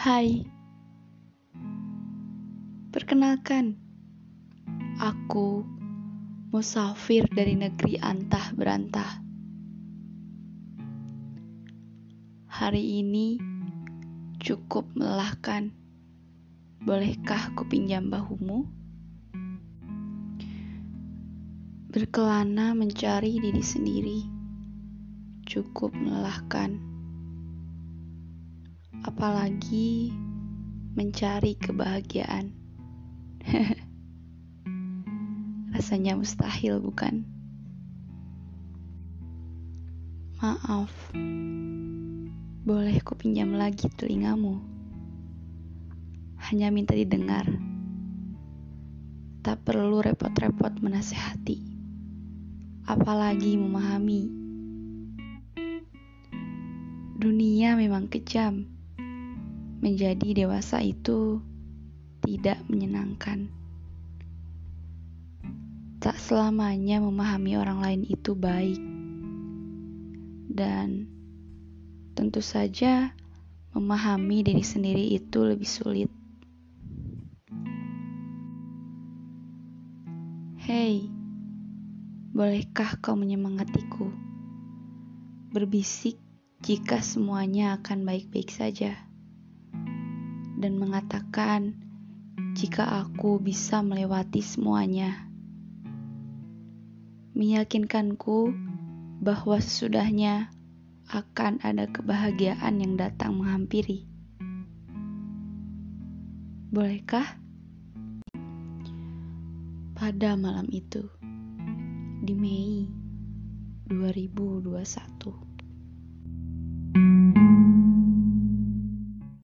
Hai, perkenalkan, aku musafir dari negeri antah berantah. Hari ini cukup melelahkan. Bolehkah ku pinjam bahumu? Berkelana mencari diri sendiri cukup melelahkan apalagi mencari kebahagiaan. Rasanya mustahil, bukan? Maaf, boleh ku pinjam lagi telingamu? Hanya minta didengar, tak perlu repot-repot menasehati, apalagi memahami. Dunia memang kejam menjadi dewasa itu tidak menyenangkan. Tak selamanya memahami orang lain itu baik, dan tentu saja memahami diri sendiri itu lebih sulit. Hei, bolehkah kau menyemangatiku? Berbisik jika semuanya akan baik-baik saja dan mengatakan jika aku bisa melewati semuanya. Meyakinkanku bahwa sesudahnya akan ada kebahagiaan yang datang menghampiri. Bolehkah? Pada malam itu, di Mei 2021.